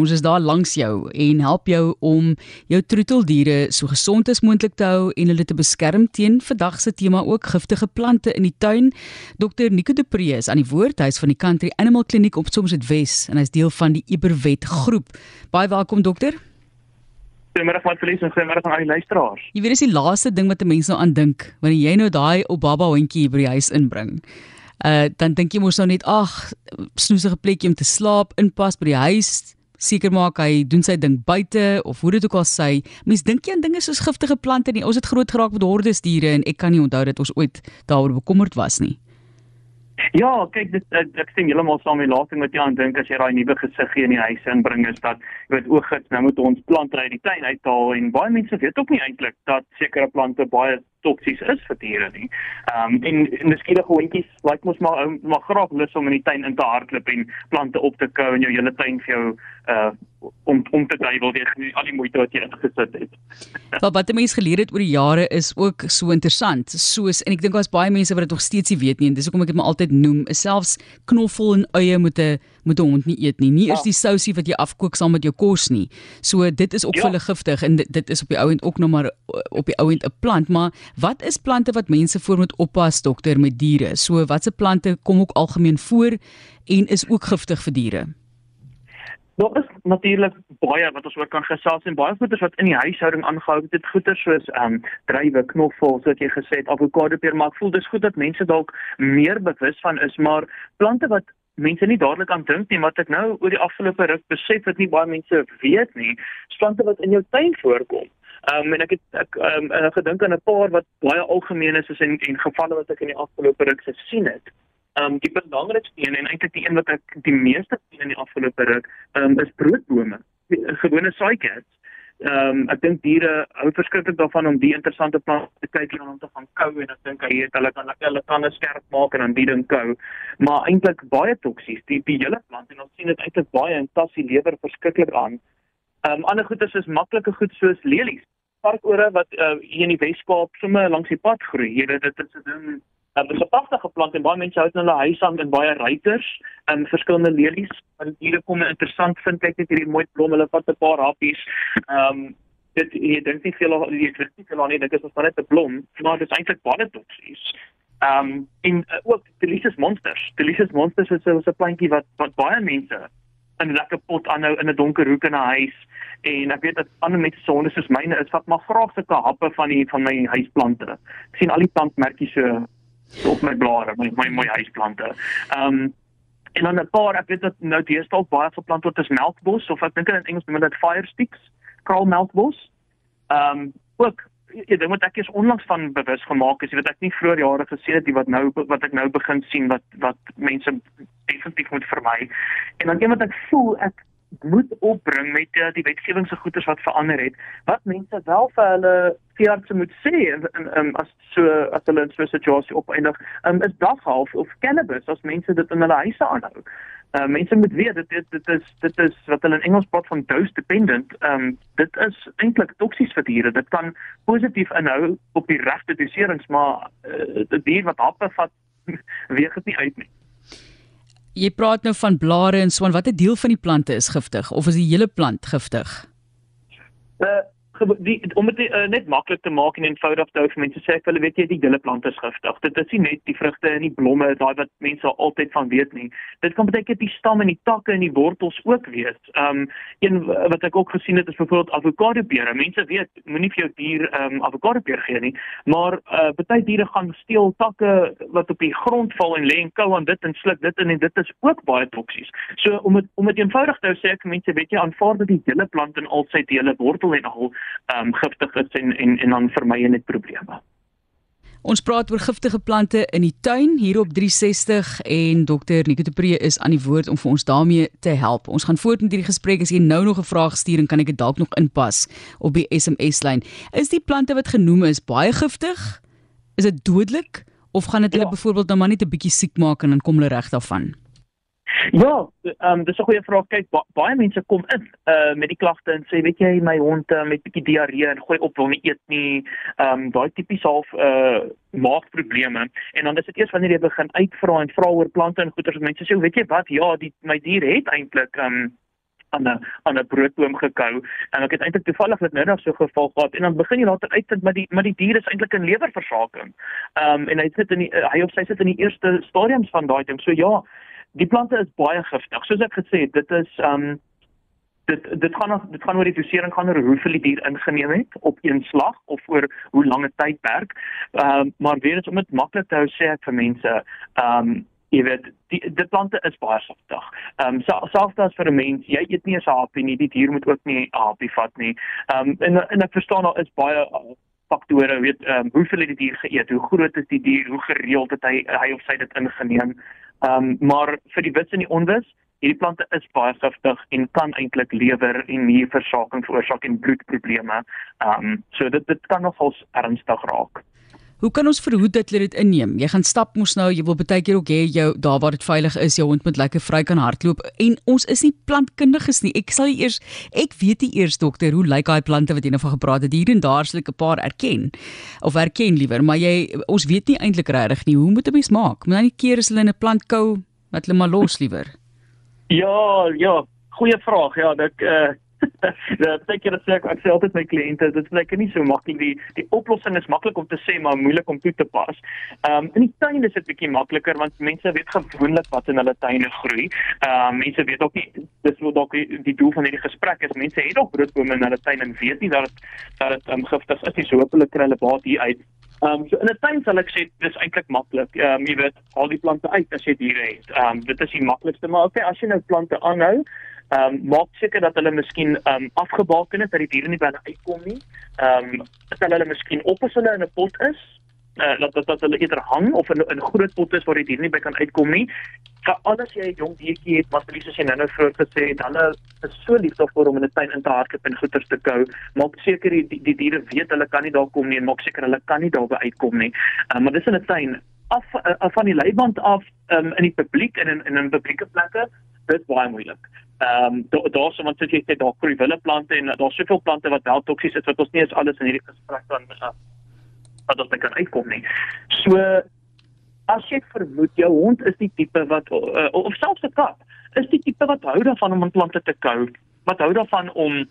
Ons is daar langs jou en help jou om jou troeteldiere so gesond as moontlik te hou en hulle te beskerm teen vandag se tema ook giftige plante in die tuin. Dr Nico de Pre is aan die woord. Hy is van die Country Animal Kliniek op Somerset Wes en hy's deel van die Eberwet groep. Baie welkom dokter. Goeiemôre van Felies en goeiemôre aan al die luisteraars. Jy weet dis die laaste ding wat 'n mens nou aan dink wanneer jy nou daai Obaba hondjie by die huis inbring. Uh dan dink jy mos nou net ag, snoesige plekjie om te slaap, inpas by die huis, seker maak hy doen sy ding buite of hoe dit ook al sê. Mens dink jy aan dinge soos giftige plante nie. Ons het groot geraak met hordes diere en ek kan nie onthou dat ons ooit daaroor bekommerd was nie. Ja, kyk dit ek, ek stem heeltemal saam met die laaste ding wat jy aan dink as jy daai nuwe gesiggie in die huis inbring is dat jy weet oogits nou moet ons plante uit die tuin uithaal en baie mense weet ook nie eintlik dat sekere plante baie toksies is vir diere nie. Ehm um, en, en miskien hondjies like mos maar maar graag lus om in die tuin in te hardloop en plante op te kou en jou hele tuin vir jou uh om om te dui wil jy al die moeite wat jy ingesit het. Wat mense geleer het oor die jare is ook so interessant. Soos en ek dink daar's baie mense wat dit nog steeds nie weet nie en dis hoekom ek dit maar altyd noem, is selfs knoffel en eie moet 'n moet 'n hond nie eet nie. Nie eers ja. die sousie wat jy afkook saam met jou kos nie. So dit is ook ja. vir hulle giftig en dit, dit is op die ou end ook nog maar op die ou end 'n plant, maar wat is plante wat mense voor moet oppas dokter met diere? So watse plante kom ook algemeen voor en is ook giftig vir diere? Daar is natuurlik baie wat ons oor kan gesels en baie goeders wat in die huishouding aangehou het. Dit goeders soos ehm um, druiwe, knoffels, wat jy gesê het, avokado peer, maar ek voel dis goed dat mense dalk meer bewus van is, maar plante wat mense nie dadelik aan dink nie, wat ek nou oor die afgelope ruk besef het nie baie mense weet nie, plante wat in jou tuin voorkom. Ehm um, en ek het ek ehm um, gedink aan 'n paar wat baie algemeen is en en gevalle wat ek in die afgelope ruk gesien het. Ehm um, die belangrikste een en eintlik die een wat ek die meeste sien in die afgelope ruk, ehm um, is broodbome. Gewone saaikers. Ehm um, ek dink diere hou verskriklik daarvan om die interessante plante te kyk en om te gaan kou en ek dink hy het hulle kan hulle kan skerp maak en dan die ding kou. Maar eintlik baie toksies. Die die hele plant en ons sien dit eintlik baie in tassie lewer verskriklik aan. Ehm um, ander goedes is maklike goed soos lelies. Parkore wat uh, hier in die Weskaap sommer langs die pad groei. Hier dit is 'n ding. Uh, dit is 'n pragtige plant en baie mense hou dit in hulle huise aan en baie ruiters en verskillende lelies. Want hier kom interessant vind kyk net hierdie mooi blom. Hulle vat 'n paar happies. Ehm um, dit jy dink nie veel jy weet nie veel aan nie. Dit is net 'n blom, maar dit is eintlik baie toksies. Ehm um, en uh, ook Delicious Monsters. Delicious Monsters is 'n plantjie wat wat baie mense in 'n lekker pot aanhou in 'n donker hoek in 'n huis en ek weet dat ander mense se honde soos myne is wat maar graag sulke happe van die van my huisplante. Ek sien al die plantmerkies so op my blare, my my mooi huisplante. Ehm um, en dan 'n paar ek weet dat nou deesdae baie geplante word as melkbos of ek dink in Engels noem hulle dit fire sticks, kraalmelkbos. Ehm um, ook Ja, dit moet ek eers onlangs van bewus gemaak is, jy weet ek nie vroeër jare gesien het die wat nou wat ek nou begin sien wat wat mense definitief moet vermy. En dan een wat ek voel ek moet opbring met uh, die wetgewing se goeders wat verander het. Wat mense wel vir hulle veeartse moet sê en um, as so as hulle in so 'n situasie opeindig, um, is daghalf of cannabis as mense dit in hulle huise aanhou. Uh, mense moet weet dit dit dit is dit is wat hulle in Engels praat van dose dependent. Ehm um, dit is eintlik toksies vir diere. Dit kan positief inhou op die regte doserings, maar uh, 'n dier wat happe vat weeg dit nie uit nie. Jy praat nou van blare en so en watter deel van die plante is giftig of is die hele plant giftig? Uh die om dit uh, net maklik te maak en eenvoudig te hou vir mense sê ek hulle weet jy die hele plant is giftig. Dit is nie net die vrugte en die blomme daai wat mense altyd van weet nie. Dit kan baie keer die stam en die takke en die wortels ook wees. Um een wat ek ook gesien het is byvoorbeeld avokado pere. Mense weet moenie vir jou dier um avokado peer gee nie, maar uh baie diere gaan steel takke wat op die grond val en lê en kou aan dit en sluk dit in en dit is ook baie toksies. So om het, om dit eenvoudig te sê ek mense weet jy aanvaar dat die hele plant en al sy dele wortel en al ehm um, giftig is en en en dan vermy dit probleme. Ons praat oor giftige plante in die tuin hier op 360 en dokter Nico de Pre is aan die woord om vir ons daarmee te help. Ons gaan voort met hierdie gesprek as jy nou nog 'n vraag stuur en kan ek dit dalk nog inpas op die SMS lyn. Is die plante wat genoem is baie giftig? Is dit dodelik of gaan dit hulle ja. byvoorbeeld nou maar net 'n bietjie siek maak en dan kom hulle reg daarvan? Ja, ehm um, dis 'n goeie vraag. Kyk, ba baie mense kom in uh met die klagte en sê, weet jy, my hond uh, met bietjie diarree en gooi op wil nie eet nie. Ehm um, daai tipies half uh maagprobleme. En dan is dit eers wanneer jy begin uitvra en vra oor plante en goeters, mense sê, weet jy wat? Ja, die my dier het eintlik ehm um, aan 'n aan 'n broodboom gekou en ek het eintlik toevallig dit nou nog so geval gehad en dan begin jy later uitvind maar die maar die dier is eintlik in lewerversaking. Ehm um, en hy sit in die, hy of sy sit in die eerste stadiums van daai ding. So ja, die plante is baie giftig. Soos ek gesê het, dit is um, dit dit gaan dit gaan oor die dosering gaan oor hoeveel die dier ingeneem het op een slag of oor hoe lank tydperk. Ehm um, maar weer eens om dit maklik te hou sê ek vir mense ehm um, jy weet die die plante is baie giftig. Ehm um, selfs as vir 'n mens, jy eet nie 'n happie nie, die dier moet ook nie 'n happie vat nie. Ehm um, en en ek verstaan daar is baie uh, faktore, weet ehm um, hoeveel het die dier geëet, hoe groot is die dier, hoe gereeld het hy hy of sy dit ingeneem. Ehm um, maar vir die wits en die onwis Hierdie plante is baie giftig en kan eintlik lewer en nierversaking veroorsaak en bloedprobleme. Ehm um, so dit dit kan nogals ernstig raak. Hoe kan ons verhoed dat hulle dit inneem? Jy gaan stap mos nou, jy wil baie keer ook hê jou daar waar dit veilig is, jou hond moet lekker vry kan hardloop en ons is nie plantkundiges nie. Ek sal eers ek weet nie eers dokter hoe lyk daai plante wat jy nou van gepraat het hier en daar sal ek 'n paar erken of erken liewer, maar jy ons weet nie eintlik regtig nie hoe moet 'n mens maak? Moet dan nie keer as hulle in 'n plant kou wat hulle maar los liewer. Ja, ja, goeie vraag. Ja, ek uh Ja, ek sê ek, sê altyd my kliënte, dit is lekker nie so maklik die die oplossing is maklik om te sê maar moeilik om toe te pas. Ehm um, in die tuin is dit bietjie makliker want mense weet gewoonlik wat in hulle tuine groei. Ehm um, mense weet ook nie dis wat dalk die doel van hierdie gesprek is. Mense het ook broodbome in hulle tuin en weet nie dat dat dit um, giftig is nie. So hopelik kry hulle baat hier uit. Ehm um, so in 'n tuin sal ek sê dis eintlik maklik. Ehm um, jy weet, al die plante uit as jy diere het. Ehm um, dit is die maklikste, maar okay, as jy nou plante aanhou, ehm um, maak seker dat hulle miskien ehm um, afgebaken is dat die diere nie binne uitkom nie. Ehm um, stel hulle miskien op as hulle in 'n pot is uh, dat dat dat hulle eerder hang of in 'n groot pot is waar die dier nie by kan uitkom nie. Vir alles jy 'n jong diertjie het, maar presies as jy nou-nou vroeg gesê het, hulle is so lief daarvoor om in 'n tuin in te hardloop en goeters te kou. Maak seker die die, die diere weet hulle kan nie daar kom nie en maak seker hulle kan nie daarby uitkom nie. Uh, maar dis in 'n tuin af, uh, van die leiband af um, in die publiek en in in 'n publieke plekke, dit baie moeilik. Ehm um, daar daar's soms wat jy sê daar groei wille plante en daar's soveel plante wat wel toksies is wat ons nie eens alles in hierdie gesprek kan uh, wat ons kan uitkom nie. So as jy vermoed jou hond is die tipe wat uh, of selfs 'n kat is die tipe wat hou daarvan om in plante te kou, wat hou daarvan om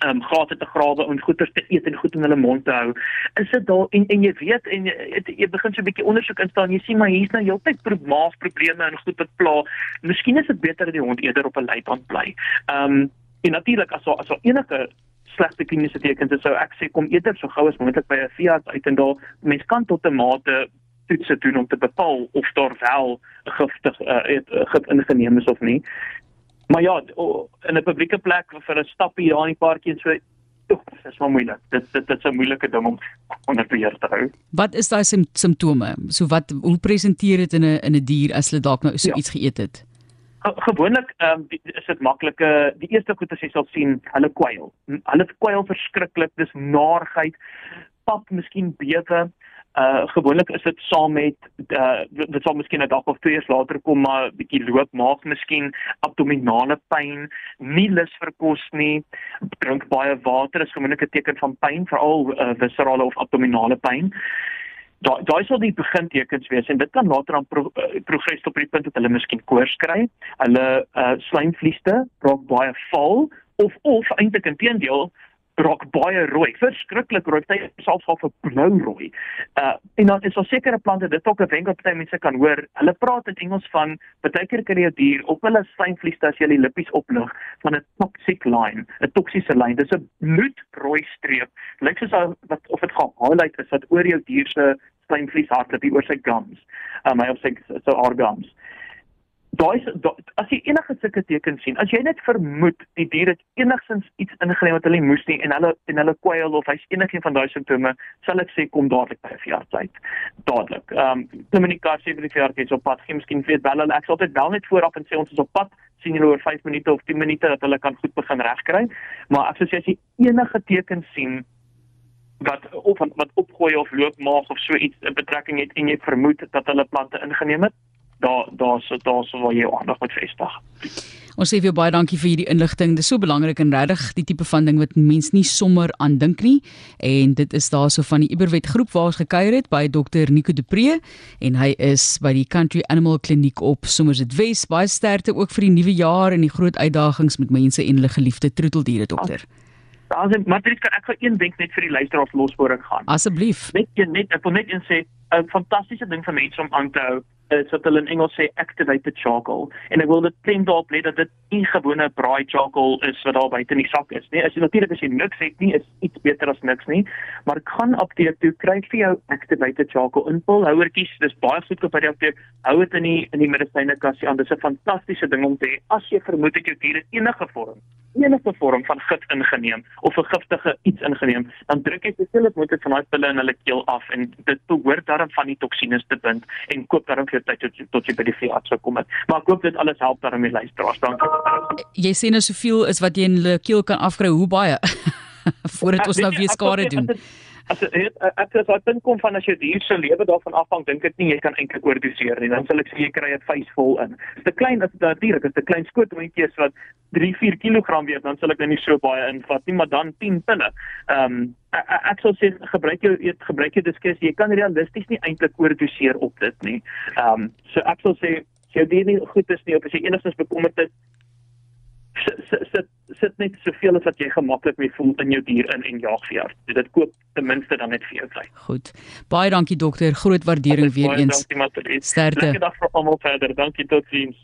ehm um, gate te grawe en goeders te eet en goed in hulle mond te hou. Is dit daar en en jy weet en jy, jy begin so 'n bietjie ondersoek instaan, jy sien maar hier's nou heeltyd pro maagprobleme en goed wat pla. Miskien is dit beter dat die hond eerder op 'n leiband bly. Ehm um, en natuurlik as so as so enige slegte kliniese tekens sou ek sê kom eerder so gou as moontlik by 'n veearts uit en daar mens kan tot 'n mate toetse doen om te bepaal of daar wel giftig uh, gif ingeneem is of nie. Maar ja, in 'n publieke plek vir 'n stappie daar in die parkie en so dit is maar moeilik. Dit dit dit is 'n moeilike ding om onder beheer te hou. Wat is daai simptome? So wat hoe presenteer dit in 'n in 'n dier as hulle dalk nou so ja. iets geëet het? gewoonlik ehm um, is dit maklike die eerste goed as jy sal sien hulle kwyl hulle kwyl verskriklik dis naarheid pap miskien bewe uh gewoonlik is dit saam met uh dit sal miskien 'n dag of twee later kom maar bietjie loop maag miskien abdominale pyn nie lus vir kos nie drink baie water is gewoonlik 'n teken van pyn veral uh, viscerale of abdominale pyn daai daai sal die begintekens wees en dit kan later aan pro, uh, progress tot by die punt dat hulle miskien koors kry. Hulle uh, slaimvlieste raak baie vol of of eintlik inteendeel raak baie rooi, verskriklik rooi, party selfs half blou rooi. Uh en dan is daar sekere plante dit ook 'n wenk wat party mense kan hoor. Hulle praat in Engels van baie keer kan jy dier op hulle slaimvlieste as jy die lippies oplig van 'n toxic line, 'n toksiese lyn. Dis 'n bloedrooi streep. Lyk soos wat of dit gaan highlight is wat oor jou dier se slaimvlies hardloop oor sy gums. Um hy op sy so organs daai as jy enige sulke tekens sien, as jy net vermoed die dier het enigstens iets ingeneem wat hulle moes nie en hulle en hulle kwyl of hy's enigiets van daai simptome, sal ek sê kom dadelik by 'n veearts uit. Dadelik. Ehm um, kommunikasie met die veearts is op pad. Geen miskien weet wel hulle ek sal altyd wel net vooraf en sê ons is op pad sien julle oor 5 minute of 10 minute dat hulle kan goed begin regkry. Maar as jy enige tekens sien wat of wat opgooi of loop maag of so iets 'n betrekking het en jy vermoed dat hulle plante ingeneem het, daar daar's daar's waar jy aandag moet vestig. Ons sê vir jou baie dankie vir hierdie inligting. Dit is so belangrik en regtig die tipe van ding wat mens nie sommer aan dink nie. En dit is daarso van die Iberwet groep waar ons gekuier het by Dr Nico de Pre en hy is by die Country Animal Kliniek op Somerset West. Baie sterkte ook vir die nuwe jaar en die groot uitdagings met mense en hulle geliefde troeteldiere dokter. Daar's 'n matriek kan ek vir een ding net vir die luisteraars los voor ek gaan. Asseblief. Net net ek wil net een sê 'n fantastiese ding vir mense om aan te hou is wat hulle in Engels sê activated charcoal en ek wil dit teen daarop lê dat dit nie gewone braai charcoal is wat daar buite in die sak is nie. As jy natuurlik as jy niks het nie is iets beter as niks nie, maar ek gaan apteek toe kry vir jou activated charcoal in pulhouertjies. Dis baie goedkoop by die apteek. Hou dit in die in die medisynekassie aan. Dis 'n fantastiese ding om te hê as jy vermoed ek jou diere enige vorm enige vorm van gif ingeneem of 'n giftige iets ingeneem, dan druk jy moet dit van daai pille in hulle keel af en dit behoort daarom van die toksines te bind en koop daarom vir tyd tot, tot jy by die veearts sou kom het. Maar ek hoop dit alles help daarom die luisteraars. Dankie. Jy sê nou soveel is wat jy in hulle keel kan afkry. Hoe baie? Voordat ons nou weer skade doen. Ek, as dit ek as daai punt kom van as jou dier se lewe daarvan afhang, dink ek nie jy kan eintlik oordoseer nie. Dan sal ek sê jy kry 'n vuis vol in. Dis te klein as daai dier, dis te klein skootmondjie is wat 3-4 kg weeg, dan sal ek nou nie so baie invat nie, maar dan 10 pinne. Ehm um, ek, ek sou sê gebruik jou eet, gebruik jou diskus. Jy kan realisties nie eintlik oordoseer op dit nie. Ehm um, so ek sou sê as jou dier nie goed is nie of as jy enigstens bekommerd is, sit sit sit net soveel as wat jy gemaklik mee voel in jou dier in en jaag vir jou. Dit koop ten minste dan net vir jou kry. Goed. Baie dankie dokter. Groot waardering weer eens. Dankie. Sterkte. Lekker dag vir almal verder. Dankie totsiens.